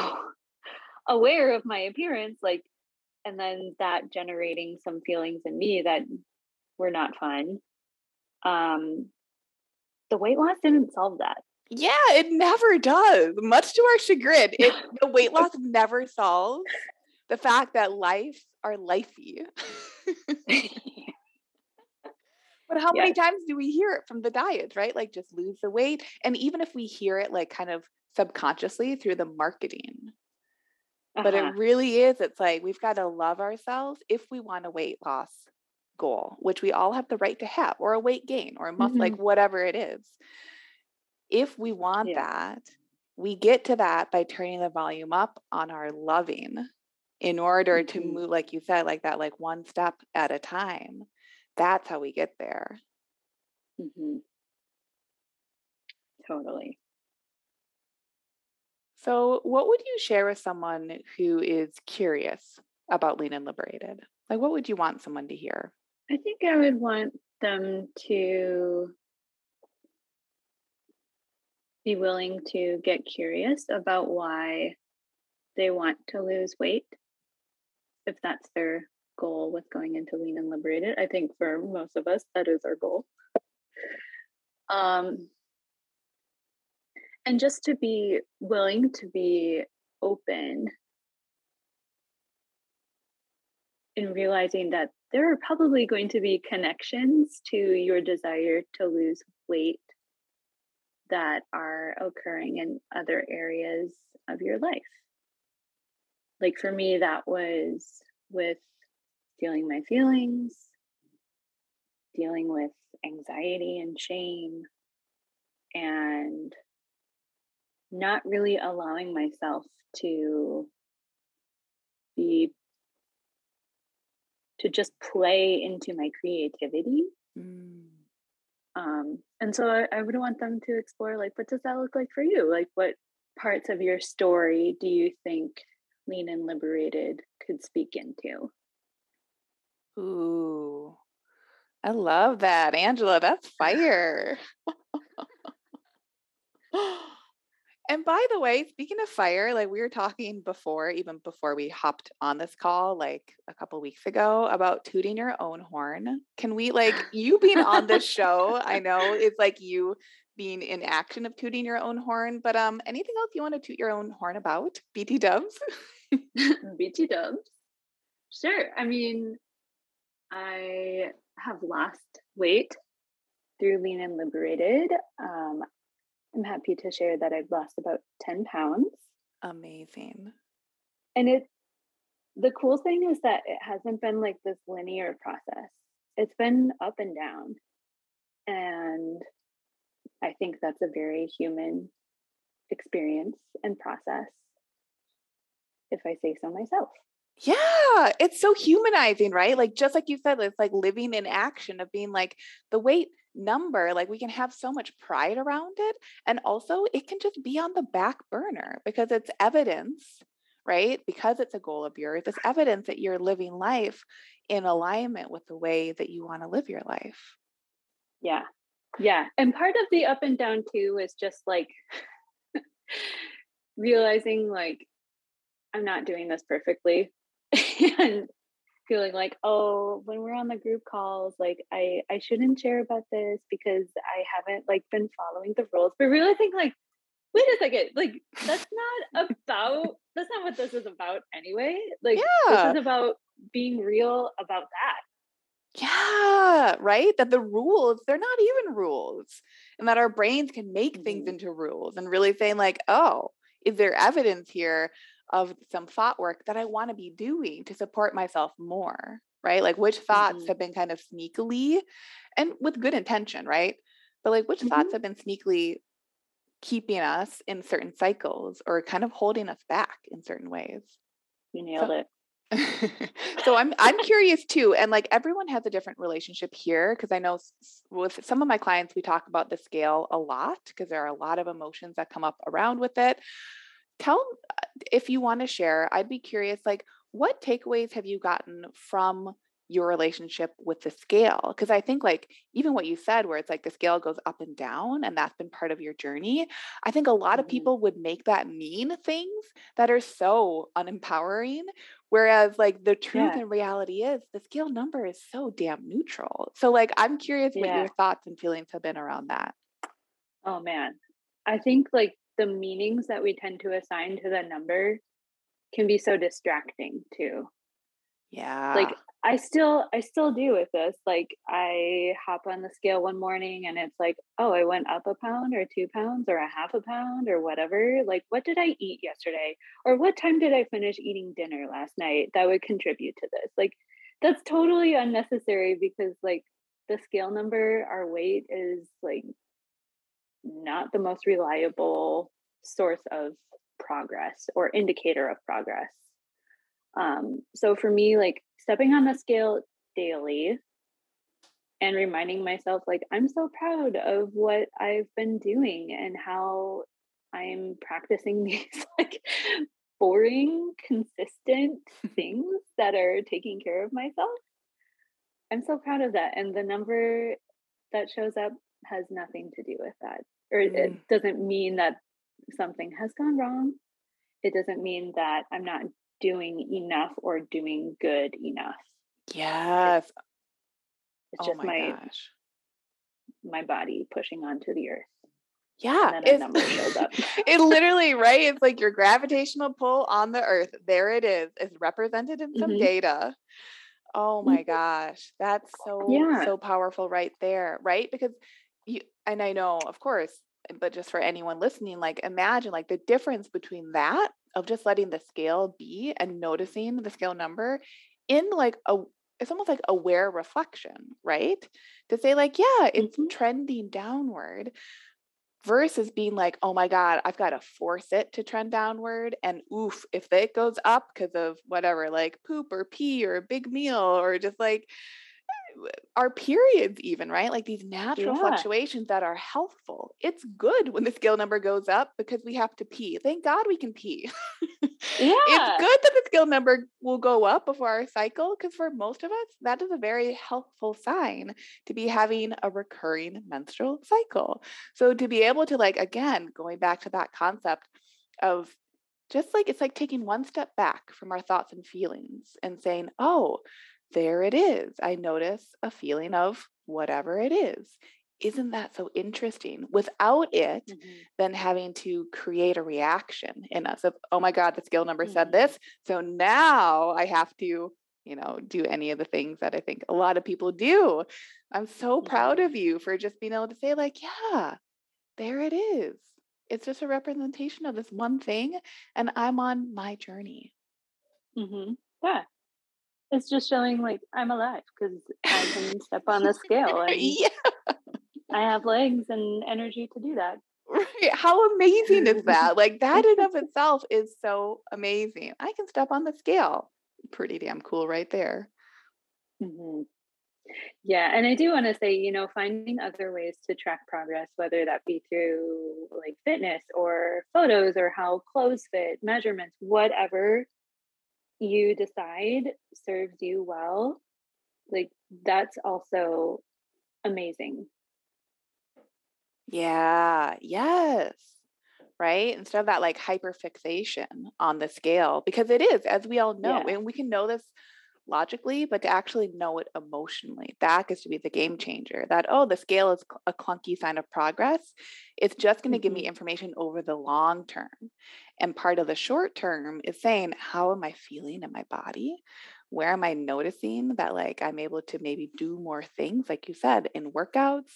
aware of my appearance, like, and then that generating some feelings in me that were not fun. Um, the weight loss didn't solve that. Yeah, it never does. Much to our chagrin, it the weight loss never solves the fact that life are lifey. But how many times do we hear it from the diet, right? Like just lose the weight. And even if we hear it like kind of subconsciously through the marketing. Uh-huh. But it uh-huh. really is, it's like we've got to love ourselves if we want a weight loss goal, which we all have the right to have, or a weight gain, or a muscle, mm-hmm. like whatever it is. If we want yeah. that, we get to that by turning the volume up on our loving in order mm-hmm. to move, like you said, like that, like one step at a time that's how we get there. Mm-hmm. Totally. So, what would you share with someone who is curious about Lean and Liberated? Like, what would you want someone to hear? I think I would want them to be willing to get curious about why they want to lose weight, if that's their goal with going into lean and liberated. I think for most of us, that is our goal. Um, and just to be willing to be open in realizing that there are probably going to be connections to your desire to lose weight that are occurring in other areas of your life. Like for me, that was with feeling my feelings, dealing with anxiety and shame, and not really allowing myself to be to just play into my creativity. Mm. Um, and so I, I would want them to explore like, what does that look like for you? Like, what parts of your story do you think Lean and Liberated could speak into? Ooh, I love that, Angela. That's fire. And by the way, speaking of fire, like we were talking before, even before we hopped on this call, like a couple weeks ago, about tooting your own horn. Can we, like, you being on this show, I know it's like you being in action of tooting your own horn, but um, anything else you want to toot your own horn about? BT Dubs? BT Dubs. Sure. I mean, I have lost weight through Lean and Liberated. Um, I'm happy to share that I've lost about 10 pounds. Amazing. And it, the cool thing is that it hasn't been like this linear process, it's been up and down. And I think that's a very human experience and process, if I say so myself. Yeah, it's so humanizing, right? Like just like you said, it's like living in action of being like the weight number, like we can have so much pride around it. And also it can just be on the back burner because it's evidence, right? Because it's a goal of yours, it's evidence that you're living life in alignment with the way that you want to live your life. Yeah. Yeah. And part of the up and down too is just like realizing like I'm not doing this perfectly. and feeling like oh when we're on the group calls like i i shouldn't share about this because i haven't like been following the rules but really think like wait a second like that's not about that's not what this is about anyway like yeah. this is about being real about that yeah right that the rules they're not even rules and that our brains can make mm-hmm. things into rules and really saying like oh is there evidence here of some thought work that I want to be doing to support myself more, right? Like which thoughts mm-hmm. have been kind of sneakily and with good intention, right? But like which mm-hmm. thoughts have been sneakily keeping us in certain cycles or kind of holding us back in certain ways. You nailed so, it. so I'm I'm curious too, and like everyone has a different relationship here because I know with some of my clients we talk about the scale a lot because there are a lot of emotions that come up around with it tell if you want to share i'd be curious like what takeaways have you gotten from your relationship with the scale because i think like even what you said where it's like the scale goes up and down and that's been part of your journey i think a lot of mm-hmm. people would make that mean things that are so unempowering whereas like the truth yeah. and reality is the scale number is so damn neutral so like i'm curious yeah. what your thoughts and feelings have been around that oh man i think like the meanings that we tend to assign to the number can be so distracting too. Yeah. Like I still I still do with this. Like I hop on the scale one morning and it's like, oh, I went up a pound or 2 pounds or a half a pound or whatever. Like what did I eat yesterday? Or what time did I finish eating dinner last night that would contribute to this? Like that's totally unnecessary because like the scale number, our weight is like not the most reliable source of progress or indicator of progress. Um, so for me, like stepping on the scale daily and reminding myself, like, I'm so proud of what I've been doing and how I'm practicing these like boring, consistent things that are taking care of myself. I'm so proud of that. And the number that shows up has nothing to do with that or mm. it doesn't mean that something has gone wrong. It doesn't mean that I'm not doing enough or doing good enough. Yes. It's, it's oh just my, my my body pushing onto the earth. Yeah, it literally, right? It's like your gravitational pull on the earth. There it is. It's represented in some mm-hmm. data. Oh my mm-hmm. gosh. That's so yeah. so powerful right there, right? Because you and I know, of course, but just for anyone listening, like imagine like the difference between that of just letting the scale be and noticing the scale number in like a it's almost like aware reflection, right? To say like, yeah, it's mm-hmm. trending downward. versus being like, oh my God, I've got to force it to trend downward. And oof, if it goes up because of whatever, like poop or pee or a big meal or just like our periods even right? Like these natural yeah. fluctuations that are healthful. It's good when the scale number goes up because we have to pee. Thank god we can pee. Yeah. it's good that the scale number will go up before our cycle because for most of us that is a very helpful sign to be having a recurring menstrual cycle. So to be able to like again going back to that concept of just like it's like taking one step back from our thoughts and feelings and saying oh there it is. I notice a feeling of whatever it is. Isn't that so interesting? Without it, mm-hmm. then having to create a reaction in us of, oh my God, the scale number mm-hmm. said this. So now I have to, you know, do any of the things that I think a lot of people do. I'm so mm-hmm. proud of you for just being able to say, like, yeah, there it is. It's just a representation of this one thing, and I'm on my journey. Mm-hmm. Yeah, it's just showing like I'm alive because I can step on the scale and yeah. I have legs and energy to do that. Right. How amazing is that? Like that in of itself is so amazing. I can step on the scale. Pretty damn cool right there. Mm-hmm. Yeah, and I do want to say, you know, finding other ways to track progress, whether that be through like fitness or photos or how clothes fit, measurements, whatever you decide serves you well, like that's also amazing. Yeah, yes. Right? Instead of that like hyper fixation on the scale, because it is, as we all know, yeah. and we can know this logically, but to actually know it emotionally, that gets to be the game changer. That, oh, the scale is a clunky sign of progress. It's just going to give me mm-hmm. information over the long term. And part of the short term is saying, how am I feeling in my body? Where am I noticing that, like, I'm able to maybe do more things, like you said, in workouts,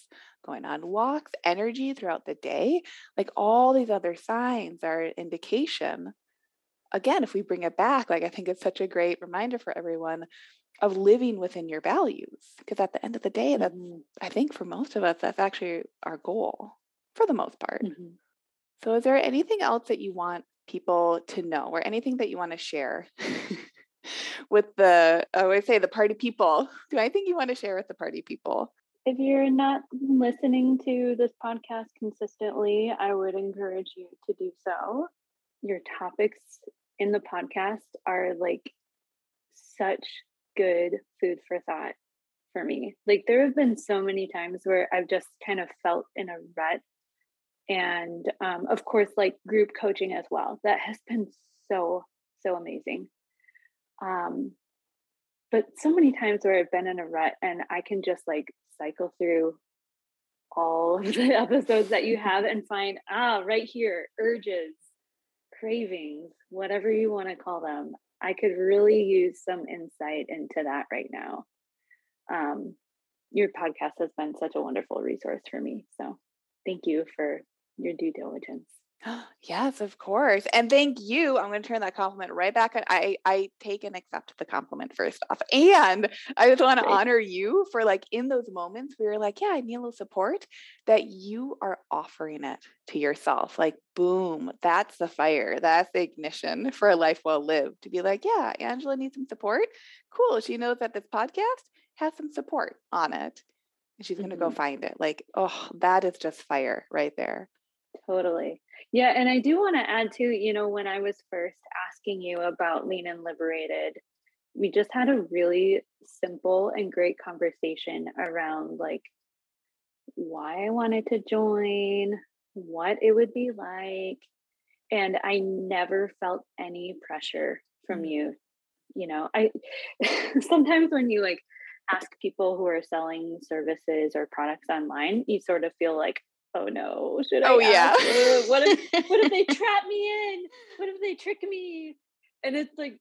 going on walks, energy throughout the day? Like, all these other signs are indication again, if we bring it back, like I think it's such a great reminder for everyone of living within your values. Because at the end of the day, that's, mm-hmm. I think for most of us, that's actually our goal for the most part. Mm-hmm. So, is there anything else that you want people to know or anything that you want to share with the, I would say, the party people? Do I think you want to share with the party people? If you're not listening to this podcast consistently, I would encourage you to do so. Your topics in the podcast are like such good food for thought for me. Like there have been so many times where I've just kind of felt in a rut. And um, of course, like group coaching as well. That has been so, so amazing. Um, but so many times where I've been in a rut and I can just like cycle through all of the episodes that you have and find, ah, right here, urges, cravings, whatever you want to call them, I could really use some insight into that right now. Um, your podcast has been such a wonderful resource for me. So thank you for your due diligence. Yes, of course. And thank you. I'm going to turn that compliment right back. On. I I take and accept the compliment first off. And I just want to honor you for like in those moments where you're like, yeah, I need a little support, that you are offering it to yourself. Like, boom, that's the fire. That's the ignition for a life well lived. To be like, yeah, Angela needs some support. Cool. She knows that this podcast has some support on it. And she's going to mm-hmm. go find it. Like, oh, that is just fire right there. Totally. Yeah. And I do want to add too, you know, when I was first asking you about Lean and Liberated, we just had a really simple and great conversation around like why I wanted to join, what it would be like. And I never felt any pressure from mm-hmm. you. You know, I sometimes when you like ask people who are selling services or products online, you sort of feel like, oh no, should I? Oh yeah. What if what if they trap me in? What if they trick me? And it's like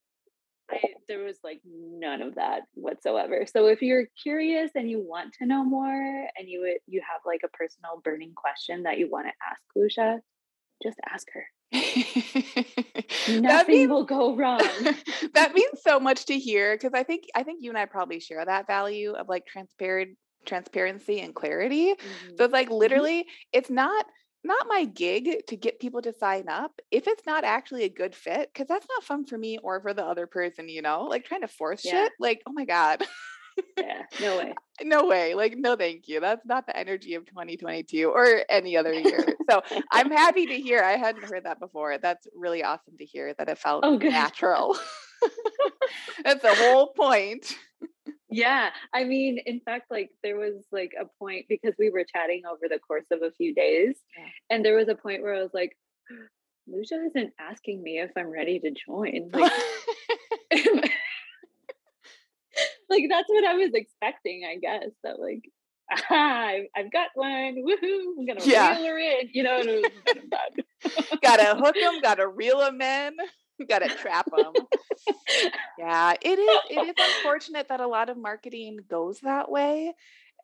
I, there was like none of that whatsoever. So if you're curious and you want to know more and you uh, you have like a personal burning question that you want to ask Lucia, just ask her. Nothing means, will go wrong. that means so much to hear because I think I think you and I probably share that value of like transparent transparency and clarity. Mm-hmm. So it's like mm-hmm. literally, it's not not my gig to get people to sign up if it's not actually a good fit because that's not fun for me or for the other person you know like trying to force yeah. shit like oh my god yeah no way no way like no thank you that's not the energy of 2022 or any other year so i'm happy to hear i hadn't heard that before that's really awesome to hear that it felt oh, natural that's the whole point yeah i mean in fact like there was like a point because we were chatting over the course of a few days yeah. and there was a point where i was like lucia isn't asking me if i'm ready to join like like that's what i was expecting i guess that like I've, I've got one woohoo i'm gonna yeah. reel her in you know gotta hook them gotta reel them in gotta trap them yeah it is it is unfortunate that a lot of marketing goes that way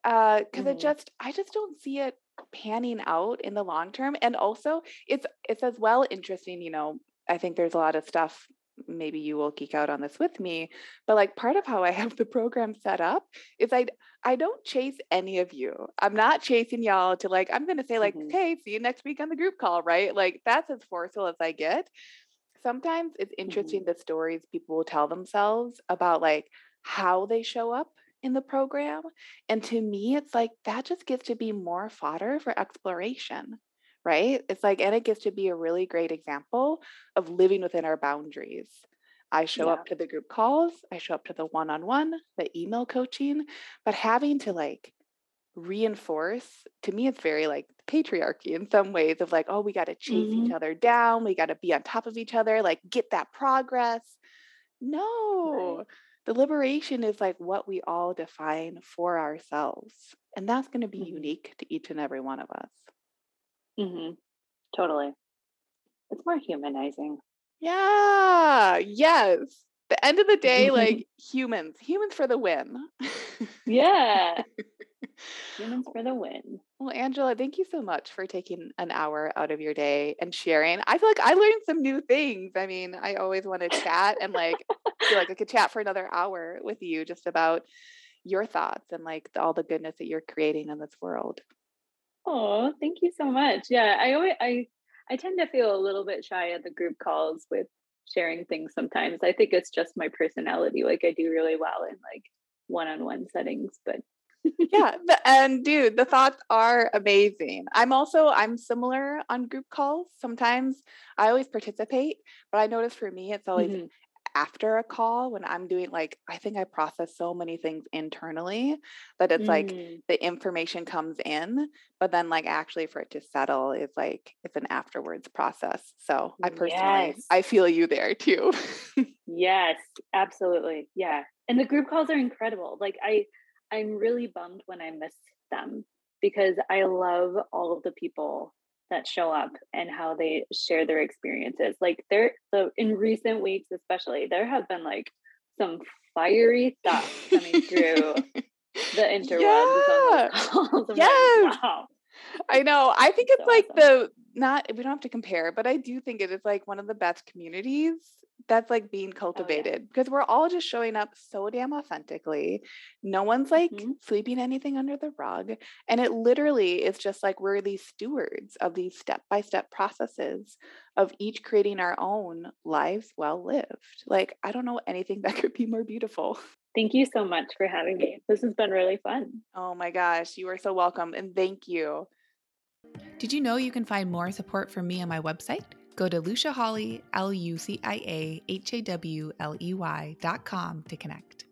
uh because mm-hmm. it just i just don't see it panning out in the long term and also it's it's as well interesting you know i think there's a lot of stuff maybe you will geek out on this with me but like part of how i have the program set up is i i don't chase any of you i'm not chasing y'all to like i'm going to say like mm-hmm. okay see you next week on the group call right like that's as forceful as i get sometimes it's interesting mm-hmm. the stories people will tell themselves about like how they show up in the program. And to me, it's like that just gets to be more fodder for exploration, right? It's like, and it gets to be a really great example of living within our boundaries. I show yeah. up to the group calls, I show up to the one on one, the email coaching, but having to like reinforce to me it's very like patriarchy in some ways of like oh we got to chase mm-hmm. each other down we got to be on top of each other like get that progress no right. the liberation is like what we all define for ourselves and that's going to be mm-hmm. unique to each and every one of us mm-hmm. totally it's more humanizing yeah yes the end of the day like humans humans for the win yeah Humans for the win. Well, Angela, thank you so much for taking an hour out of your day and sharing. I feel like I learned some new things. I mean, I always want to chat and like feel like I could chat for another hour with you just about your thoughts and like the, all the goodness that you're creating in this world. Oh, thank you so much. Yeah, I always I I tend to feel a little bit shy at the group calls with sharing things sometimes. I think it's just my personality. Like I do really well in like one-on-one settings, but yeah and dude the thoughts are amazing. I'm also i'm similar on group calls. Sometimes i always participate but i notice for me it's always mm-hmm. after a call when i'm doing like i think i process so many things internally that it's mm. like the information comes in but then like actually for it to settle is like it's an afterwards process. So i personally yes. i feel you there too. Yes absolutely. Yeah. And the group calls are incredible. Like i I'm really bummed when I miss them because I love all of the people that show up and how they share their experiences. Like there so in recent weeks especially, there have been like some fiery stuff coming through the interwebs yeah. yes. Like, wow. I know. I think it's so like awesome. the not we don't have to compare, but I do think it is like one of the best communities that's like being cultivated oh, yeah. because we're all just showing up so damn authentically. No one's like mm-hmm. sweeping anything under the rug. And it literally is just like we're these stewards of these step by step processes of each creating our own lives well lived. Like, I don't know anything that could be more beautiful. Thank you so much for having me. This has been really fun. Oh my gosh, you are so welcome. And thank you. Did you know you can find more support from me on my website? Go to Lucia Hawley, L U C I A H A W L E Y dot com to connect.